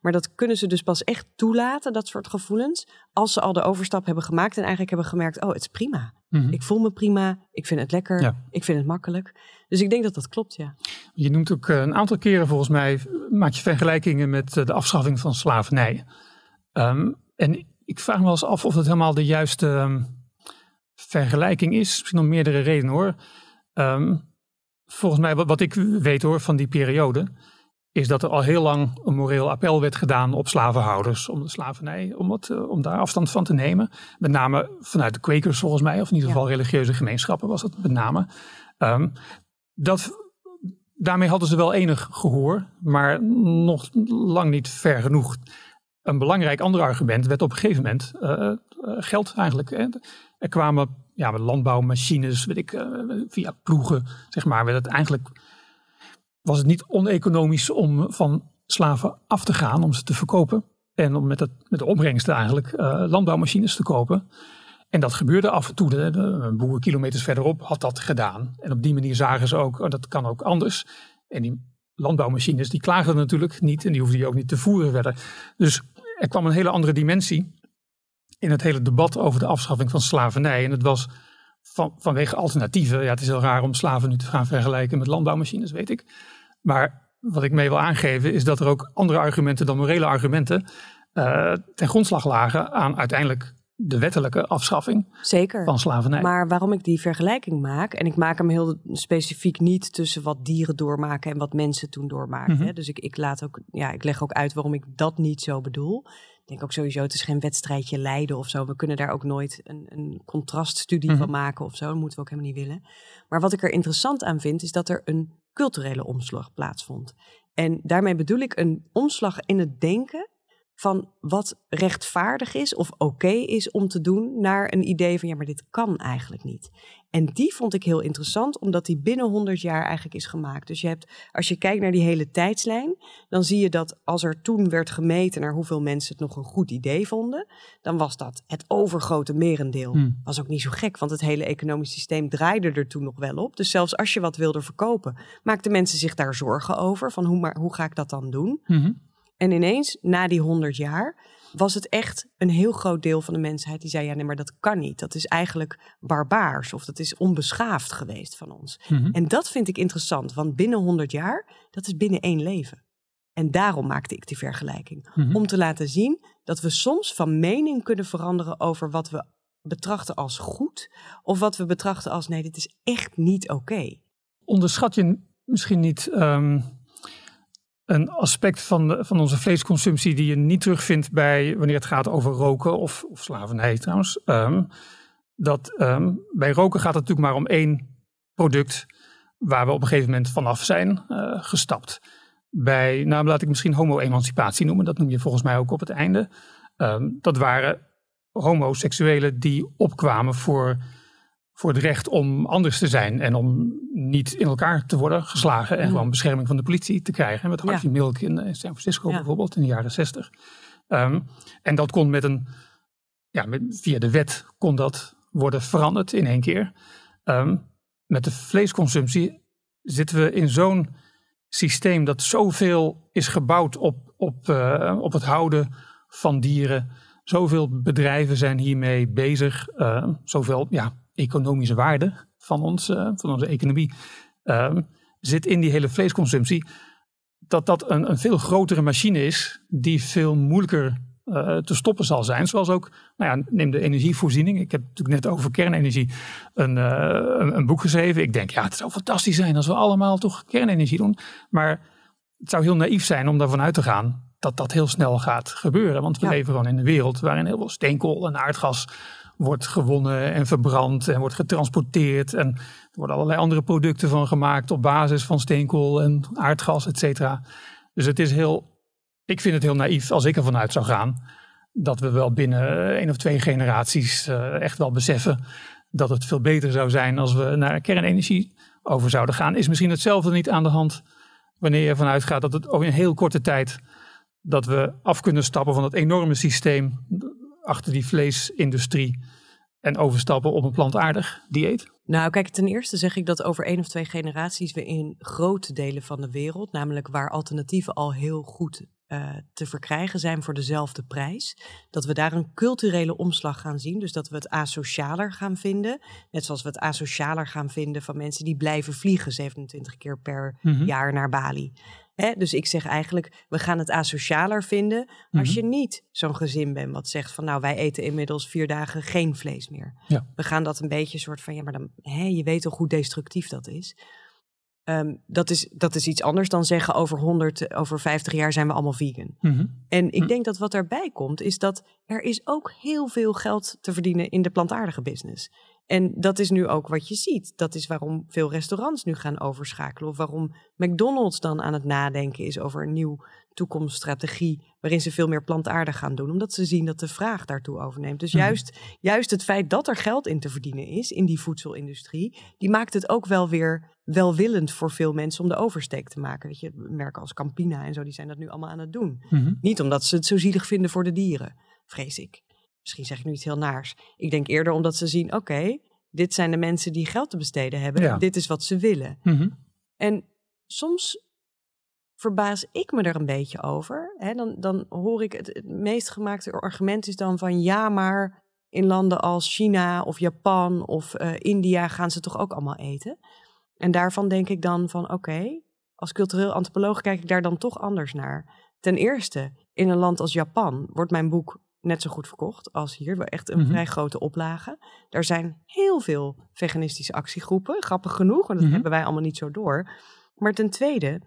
Maar dat kunnen ze dus pas echt toelaten, dat soort gevoelens, als ze al de overstap hebben gemaakt en eigenlijk hebben gemerkt, oh, het is prima. Mhm. Ik voel me prima, ik vind het lekker, Ja. ik vind het makkelijk. Dus ik denk dat dat klopt, ja. Je noemt ook eh, een aantal keren volgens mij, maak je vergelijkingen met eh, de afschaffing van slavernij. Ehm, en ik vraag me wel eens af of het helemaal de juiste ehm, vergelijking is. Misschien om meerdere redenen hoor. Ehm, volgens mij, wat, wat ik weet hoor van die periode, is dat er al heel lang een moreel appel werd gedaan op slavenhouders om de slavernij, om, het, eh, om daar afstand van te nemen. Met name vanuit de kwekers volgens mij, of in ieder Ja. geval religieuze gemeenschappen was het met name. Dat, daarmee hadden ze wel enig gehoor, maar nog lang niet ver genoeg. Een belangrijk ander argument werd op een gegeven moment eh, eh, geld eigenlijk. Hè. Er kwamen ja, landbouwmachines, weet ik, eh, via ploegen, zeg maar, werd het eigenlijk was het niet oneconomisch om van slaven af te gaan, om ze te verkopen. En om met, het, met de opbrengsten eigenlijk landbouwmachines te kopen. En dat gebeurde af en toe. De, boer kilometers verderop had dat gedaan. En op die manier zagen ze ook, oh, dat kan ook anders. En die landbouwmachines, die klaagden natuurlijk niet. En die hoefden je ook niet te voeren verder. Dus er kwam een hele andere dimensie in het hele debat over de afschaffing van slavernij. En het was van, vanwege alternatieven. Ja, het is heel raar om slaven nu te gaan vergelijken met landbouwmachines, weet ik. Maar wat ik mee wil aangeven is dat er ook andere argumenten dan morele argumenten uh, ten grondslag lagen aan uiteindelijk de wettelijke afschaffing Zeker. van slavernij. Maar waarom ik die vergelijking maak, en ik maak hem heel specifiek niet tussen wat dieren doormaken en wat mensen toen doormaken. Mhm. Dus ik, ik, laat ook, ja, ik leg ook uit waarom ik dat niet zo bedoel. Ik denk ook sowieso, het is geen wedstrijdje leiden of zo. We kunnen daar ook nooit een, een contraststudie Mhm. van maken of zo. Dat moeten we ook helemaal niet willen. Maar wat ik er interessant aan vind, is dat er een culturele omslag plaatsvond. En daarmee bedoel ik een omslag in het denken van wat rechtvaardig is of oké is om te doen, naar een idee van ja, maar dit kan eigenlijk niet. En die vond ik heel interessant, omdat die binnen 100 jaar eigenlijk is gemaakt. Dus je hebt, als je kijkt naar die hele tijdslijn, dan zie je dat als er toen werd gemeten naar hoeveel mensen het nog een goed idee vonden, dan was dat het overgrote merendeel. Hmm. Was ook niet zo gek, want het hele economisch systeem draaide er toen nog wel op. Dus zelfs als je wat wilde verkopen, maakten mensen zich daar zorgen over. Van hoe, maar, hoe ga ik dat dan doen? Mhm. En ineens, na die 100 jaar, was het echt een heel groot deel van de mensheid die zei: ja, nee, maar dat kan niet. Dat is eigenlijk barbaars of dat is onbeschaafd geweest van ons. Mhm. En dat vind ik interessant, want binnen 100 jaar, dat is binnen één leven. En daarom maakte ik die vergelijking. Mhm. Om te laten zien dat we soms van mening kunnen veranderen over wat we betrachten als goed, of wat we betrachten als nee, dit is echt niet oké. Onderschat je misschien niet ehm, een aspect van, de- van onze vleesconsumptie die je niet terugvindt bij wanneer het gaat over roken of, of slavernij trouwens. Ehm, dat ehm, bij roken gaat het natuurlijk maar om één product waar we op een gegeven moment vanaf zijn eh, gestapt. Bij, nou laat ik misschien homo-emancipatie noemen, dat noem je volgens mij ook op het einde. Ehm, dat waren homoseksuelen die opkwamen voor, voor het recht om anders te zijn en om niet in elkaar te worden geslagen en Mhm. gewoon bescherming van de politie te krijgen. Met Harvey Milk in, eh, San Francisco Ja. bijvoorbeeld in de jaren zestig. Ehm, en dat kon met een, ja, met, via de wet kon dat worden veranderd in één keer. Ehm, met de vleesconsumptie zitten we in zo'n systeem dat zoveel is gebouwd op, op, eh, op het houden van dieren. Zoveel bedrijven zijn hiermee bezig. eh, zoveel ja, economische waarde van, ons, eh, van onze economie eh, zit in die hele vleesconsumptie. Dat dat een, een veel grotere machine is die veel moeilijker eh, te stoppen zal zijn. Zoals ook, nou ja, neem de energievoorziening. Ik heb natuurlijk net over kernenergie een, eh, een, een boek geschreven. Ik denk, ja, het zou fantastisch zijn als we allemaal toch kernenergie doen. Maar het zou heel naïef zijn om daarvan uit te gaan dat dat heel snel gaat gebeuren. Want we Ja. leven gewoon in een wereld waarin heel veel steenkool en aardgas wordt gewonnen en verbrand en wordt getransporteerd. En er worden allerlei andere producten van gemaakt op basis van steenkool en aardgas, et cetera. Dus het is heel, ik vind het heel naïef als ik ervan uit zou gaan dat we wel binnen één of twee generaties eh, echt wel beseffen dat het veel beter zou zijn als we naar kernenergie over zouden gaan. Is misschien hetzelfde niet aan de hand wanneer je ervan uitgaat dat het over een heel korte tijd dat we af kunnen stappen van het enorme systeem achter die vleesindustrie en overstappen op een plantaardig dieet. Nou, kijk, ten eerste zeg ik dat over één of twee generaties we in grote delen van de wereld, namelijk waar alternatieven al heel goed eh, te verkrijgen zijn voor dezelfde prijs, dat we daar een culturele omslag gaan zien. Dus dat we het asocialer gaan vinden. Net zoals we het asocialer gaan vinden van mensen die blijven vliegen 27 keer per Mhm. jaar naar Bali. Hè? Dus ik zeg eigenlijk, we gaan het asocialer vinden als Mhm. je niet zo'n gezin bent wat zegt van nou, wij eten inmiddels vier dagen geen vlees meer. Ja. We gaan dat een beetje soort van, ja, maar dan, hè, je weet toch hoe destructief dat is. Ehm, dat is. Dat is iets anders dan zeggen over 100, over 50 jaar zijn we allemaal vegan. Mhm. En ik Hm. denk dat wat daarbij komt, is dat er is ook heel veel geld te verdienen in de plantaardige business. En dat is nu ook wat je ziet. Dat is waarom veel restaurants nu gaan overschakelen. Of waarom McDonald's dan aan het nadenken is over een nieuw toekomststrategie. Waarin ze veel meer plantaardig gaan doen. Omdat ze zien dat de vraag daartoe overneemt. Dus Mhm. juist, juist het feit dat er geld in te verdienen is in die voedselindustrie. Die maakt het ook wel weer welwillend voor veel mensen om de oversteek te maken. Weet je, merken als Campina en zo, die zijn dat nu allemaal aan het doen. Mhm. Niet omdat ze het zo zielig vinden voor de dieren, vrees ik. Misschien zeg ik nu iets heel naars. Ik denk eerder omdat ze zien, oké, dit zijn de mensen die geld te besteden hebben. Ja. Dit is wat ze willen. Mhm. En soms verbaas ik me er een beetje over. Hè, dan, dan hoor ik het, het meest gemaakte argument is dan van ja, maar in landen als China of Japan of eh, India gaan ze toch ook allemaal eten. En daarvan denk ik dan van oké, als cultureel antropoloog kijk ik daar dan toch anders naar. Ten eerste, in een land als Japan wordt mijn boek net zo goed verkocht als hier. Wel echt een Mhm. vrij grote oplage. Er zijn heel veel veganistische actiegroepen. Grappig genoeg, want dat Mhm. hebben wij allemaal niet zo door. Maar ten tweede,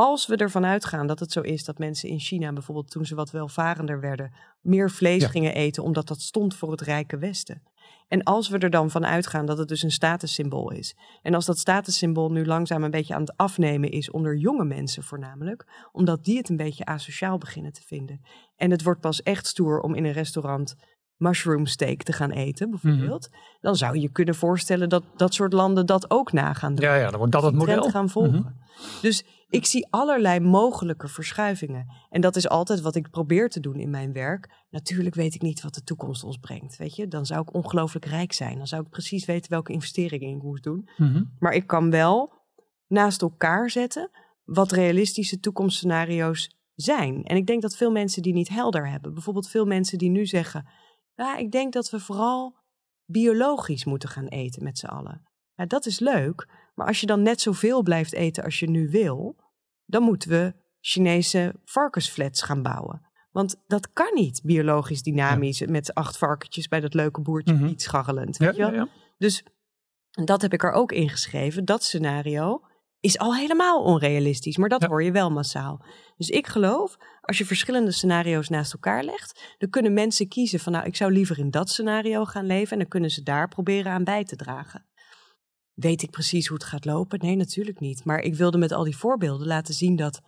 als we ervan uitgaan dat het zo is dat mensen in China bijvoorbeeld toen ze wat welvarender werden, meer vlees Ja. gingen eten omdat dat stond voor het rijke Westen. En als we er dan van uitgaan dat het dus een statussymbool is. En als dat statussymbool nu langzaam een beetje aan het afnemen is onder jonge mensen voornamelijk, omdat die het een beetje asociaal beginnen te vinden. En het wordt pas echt stoer om in een restaurant mushroom steak te gaan eten, bijvoorbeeld. Dan zou je je kunnen voorstellen dat dat soort landen dat ook na gaan doen Ja, ja, dan wordt dat het model. gaan volgen. Mhm. Dus ik zie allerlei mogelijke verschuivingen. En dat is altijd wat ik probeer te doen in mijn werk. Natuurlijk weet ik niet wat de toekomst ons brengt. Weet je? Dan zou ik ongelooflijk rijk zijn. Dan zou ik precies weten welke investeringen ik moest doen. Mhm. Maar ik kan wel naast elkaar zetten wat realistische toekomstscenario's zijn. En ik denk dat veel mensen die niet helder hebben. Bijvoorbeeld veel mensen die nu zeggen... Ja, ik denk dat we vooral biologisch moeten gaan eten met z'n allen. Ja, dat is leuk, maar als je dan net zoveel blijft eten als je nu wil... dan moeten we Chinese varkensflats gaan bouwen. Want dat kan niet biologisch dynamisch... met acht varkentjes bij dat leuke boertje Mhm. iets scharrelend. Ja, weet je wel? ja, ja. Dus dat heb ik er ook in geschreven. Dat scenario is al helemaal onrealistisch, maar dat hoor je wel massaal. Dus ik geloof, als je verschillende scenario's naast elkaar legt, dan kunnen mensen kiezen van nou, ik zou liever in dat scenario gaan leven en dan kunnen ze daar proberen aan bij te dragen. Weet ik precies hoe het gaat lopen? Nee, natuurlijk niet. Maar ik wilde met al die voorbeelden laten zien dat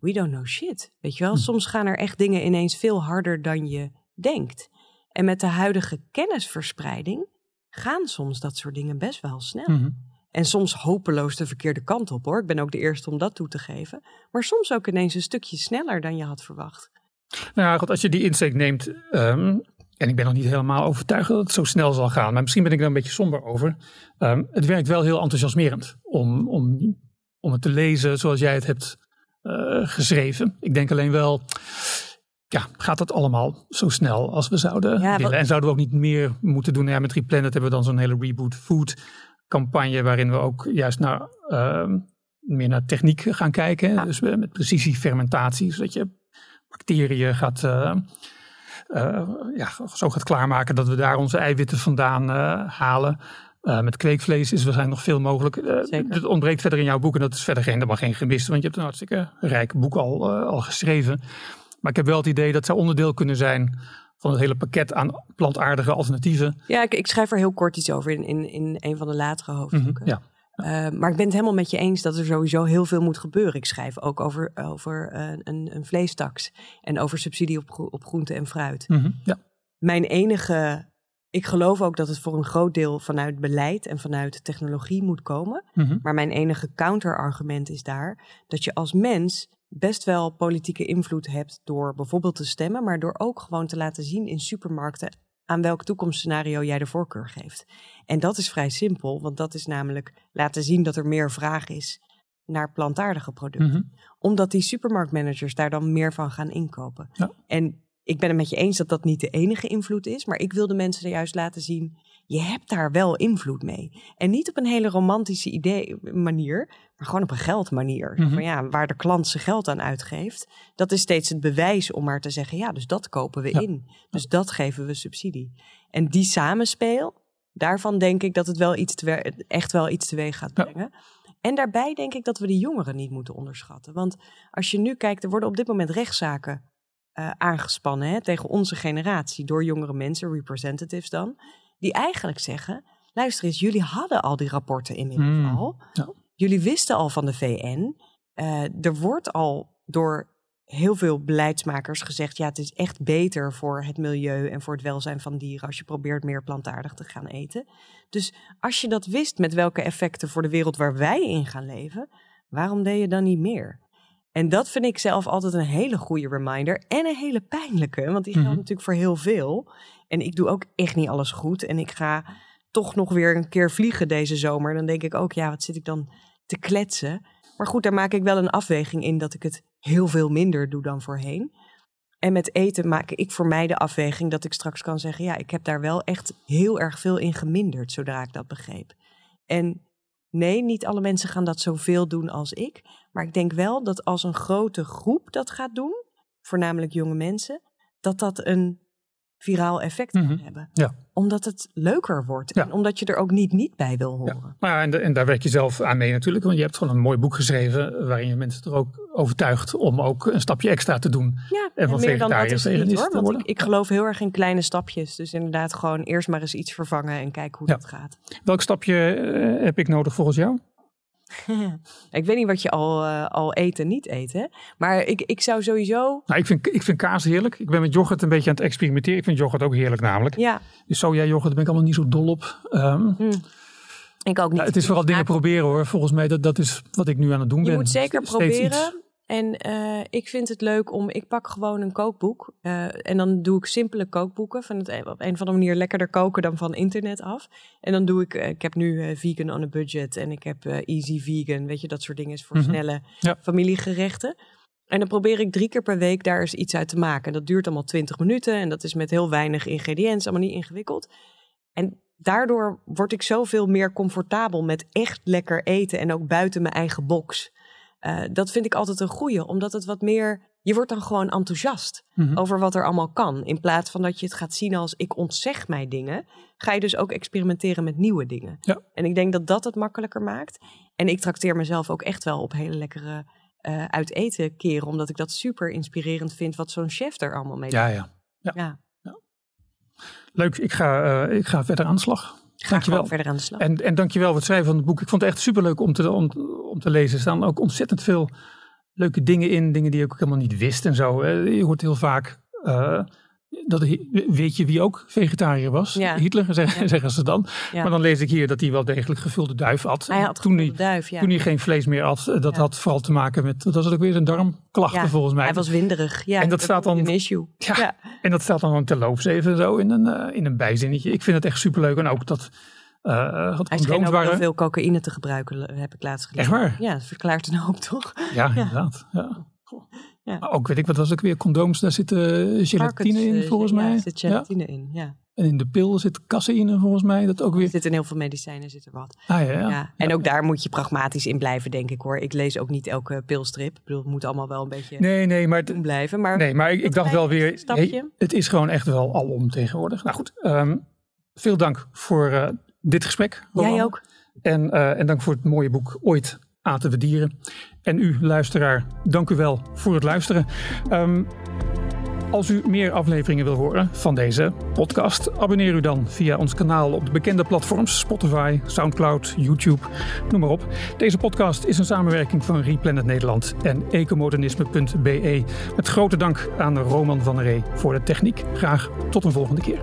we don't know shit. Weet je wel, Hm. soms gaan er echt dingen ineens veel harder dan je denkt. En met de huidige kennisverspreiding gaan soms dat soort dingen best wel snel. Mhm. En soms hopeloos de verkeerde kant op hoor. Ik ben ook de eerste om dat toe te geven. Maar soms ook ineens een stukje sneller dan je had verwacht. Nou ja, goed, als je die insteek neemt, ehm, en ik ben nog niet helemaal overtuigd dat het zo snel zal gaan, maar misschien ben ik daar een beetje somber over. Ehm, het werkt wel heel enthousiasmerend om, om, om het te lezen zoals jij het hebt eh, geschreven. Ik denk alleen wel, ja, gaat dat allemaal zo snel als we zouden Ja, willen? wat- En zouden we ook niet meer moeten doen? Ja, met Replanet hebben we dan zo'n hele Reboot Food campagne waarin we ook juist naar, ehm, meer naar techniek gaan kijken. Ja. Dus met precisiefermentatie, zodat je bacteriën gaat, eh, ja, zo gaat klaarmaken dat we daar onze eiwitten vandaan eh, halen. Eh, met kweekvlees is waarschijnlijk nog veel mogelijk. Eh, Zeker. Het ontbreekt verder in jouw boek en dat is verder geen, helemaal geen gemist, want je hebt een hartstikke rijk boek al, eh, al geschreven. Maar ik heb wel het idee dat zou onderdeel kunnen zijn van het hele pakket aan plantaardige alternatieven. Ja, ik, ik schrijf er heel kort iets over in, in, in een van de latere hoofdstukken. Mhm, ja. Eh, maar ik ben het helemaal met je eens dat er sowieso heel veel moet gebeuren. Ik schrijf ook over, over eh, een, een vleestaks en over subsidie op, gro- op groente en fruit. Mhm, ja. Mijn enige. Ik geloof ook dat het voor een groot deel vanuit beleid en vanuit technologie moet komen. Mhm. Maar mijn enige counterargument is daar dat je als mens best wel politieke invloed hebt door bijvoorbeeld te stemmen, maar door ook gewoon te laten zien in supermarkten aan welk toekomstscenario jij de voorkeur geeft. En dat is vrij simpel, want dat is namelijk laten zien dat er meer vraag is naar plantaardige producten. Mhm. Omdat die supermarktmanagers daar dan meer van gaan inkopen. Ja. En ik ben het met je eens dat dat niet de enige invloed is, maar ik wil de mensen er juist laten zien, je hebt daar wel invloed mee. En niet op een hele romantische idee manier, maar gewoon op een geldmanier. Mhm. Van ja, waar de klant zijn geld aan uitgeeft, dat is steeds het bewijs om maar te zeggen, ja, dus dat kopen we Ja. in. Dus dat geven we subsidie. En die samenspeel, daarvan denk ik dat het wel iets echt wel iets teweeg gaat Ja. brengen. En daarbij denk ik dat we de jongeren niet moeten onderschatten. Want als je nu kijkt, er worden op dit moment rechtszaken eh, aangespannen hè, tegen onze generatie door jongere mensen, representatives dan, die eigenlijk zeggen: luister eens, jullie hadden al die rapporten inmiddels Mm, al. ja. Jullie wisten al van de VN. Eh, er wordt al door heel veel beleidsmakers gezegd: ja, het is echt beter voor het milieu en voor het welzijn van dieren als je probeert meer plantaardig te gaan eten. Dus als je dat wist met welke effecten voor de wereld waar wij in gaan leven, waarom deed je dan niet meer? En dat vind ik zelf altijd een hele goede reminder. En een hele pijnlijke, want die geldt Mhm. natuurlijk voor heel veel. En ik doe ook echt niet alles goed. En ik ga toch nog weer een keer vliegen deze zomer. Dan denk ik ook, ja, wat zit ik dan te kletsen? Maar goed, daar maak ik wel een afweging in dat ik het heel veel minder doe dan voorheen. En met eten maak ik voor mij de afweging dat ik straks kan zeggen: ja, ik heb daar wel echt heel erg veel in geminderd, zodra ik dat begreep. En nee, niet alle mensen gaan dat zoveel doen als ik. Maar ik denk wel dat als een grote groep dat gaat doen, voornamelijk jonge mensen, dat dat een viraal effect Mhm. kan hebben. Ja. Omdat het leuker wordt Ja. en omdat je er ook niet niet bij wil horen. Ja, en, de- en daar werk je zelf aan mee natuurlijk. Want je hebt gewoon een mooi boek geschreven waarin je mensen er ook overtuigt om ook een stapje extra te doen. Ja, En van meer dan dat is het niet hoor. Want ik, ik geloof heel erg in kleine stapjes. Dus inderdaad gewoon eerst maar eens iets vervangen en kijken hoe dat gaat. Welk stapje eh, heb ik nodig volgens jou? (laughs) ik weet niet wat je al, eh, al eet en niet eet, hè? Maar ik, ik zou sowieso... Nou, ik vind, ik vind kaas heerlijk. Ik ben met yoghurt een beetje aan het experimenteren. Ik vind yoghurt ook heerlijk namelijk. Ja, Dus soja yoghurt daar ben ik allemaal niet zo dol op. Ehm, ik ook niet. ja, het is vooral dingen proberen hoor. Volgens mij dat, dat is wat ik nu aan het doen Je ben. moet zeker Steeds iets. En eh, ik vind het leuk om... Ik pak gewoon een kookboek. eh, en dan doe ik simpele kookboeken. Van het, op een of andere manier lekkerder koken dan van internet af. En dan doe ik... eh, ik heb nu vegan on a budget. En ik heb easy vegan. Weet je, dat soort dingen is voor Mhm. snelle Ja. familiegerechten. En dan probeer ik drie keer per week daar eens iets uit te maken. Dat duurt allemaal 20 minuten. En dat is met heel weinig ingrediënten. Allemaal niet ingewikkeld. En daardoor word ik zoveel meer comfortabel met echt lekker eten. En ook buiten mijn eigen box. Eh, dat vind ik altijd een goeie, omdat het wat meer. Je wordt dan gewoon enthousiast Mhm. over wat er allemaal kan. In plaats van dat je het gaat zien als ik ontzeg mij dingen, ga je dus ook experimenteren met nieuwe dingen. Ja. En ik denk dat dat het makkelijker maakt. En ik trakteer mezelf ook echt wel op hele lekkere eh uit eten keren, omdat ik dat super inspirerend vind wat zo'n chef er allemaal mee doet. Ja, ja. Ja. Leuk. Ik ga, eh, ik ga verder aan de slag. Dankjewel. verder aan de slag. En, en dankjewel voor het schrijven van het boek. Ik vond het echt superleuk om te, om, om te lezen. Er staan ook ontzettend veel leuke dingen in. Dingen die ik ook helemaal niet wist en zo. Je hoort heel vaak... eh, dat, weet je wie ook vegetariër was? Ja. Hitler, zeggen, Ja. zeggen ze dan. Ja. Maar dan lees ik hier dat hij wel degelijk gevulde duif at. Hij had toen, hij, gevulde duif, ja. toen hij geen vlees meer at. eh, Dat had vooral te maken met... Dat was ook weer zijn darmklachten volgens mij. Hij was winderig. Ja, En dat staat dan- Een issue. Ja. En dat staat dan gewoon terloops even zo in een, eh, in een bijzinnetje. Ik vind het echt superleuk. En ook dat uh, Hij scheen ook waren. heel veel cocaïne te gebruiken, heb ik laatst gelezen. Echt waar? Ja, dat verklaart een hoop, toch? Ja, inderdaad. Ja. Goh. Ja. Maar Ook weet ik, wat was ook weer? Condooms, daar zit eh, gelatine Varkens, in eh, volgens ja, mij. Er zit Ja. gelatine in, ja. En in de pil zit caseïne volgens mij. Dat ook Er weer. zit in heel veel medicijnen zit er wat. Ah ja, ja. Ja. En ook daar moet je pragmatisch in blijven, denk ik hoor. Ik lees ook niet elke pilstrip. Ik bedoel, het moet allemaal wel een beetje Nee, nee, maar, het- blijven. Maar nee, maar ik, dacht wel weer, hey, het is gewoon echt wel alom tegenwoordig. Nou goed, ehm, veel dank voor eh, dit gesprek. jij ook. En, eh, en dank voor het mooie boek Ooit Aten we Dieren. En u, luisteraar, dank u wel voor het luisteren. Ehm, als u meer afleveringen wil horen van deze podcast, abonneer u dan via ons kanaal op de bekende platforms Spotify, Soundcloud, YouTube, noem maar op. Deze podcast is een samenwerking van Replanet Nederland en ecomodernisme.be. Met grote dank aan Roman van der Ree voor de techniek. Graag tot een volgende keer.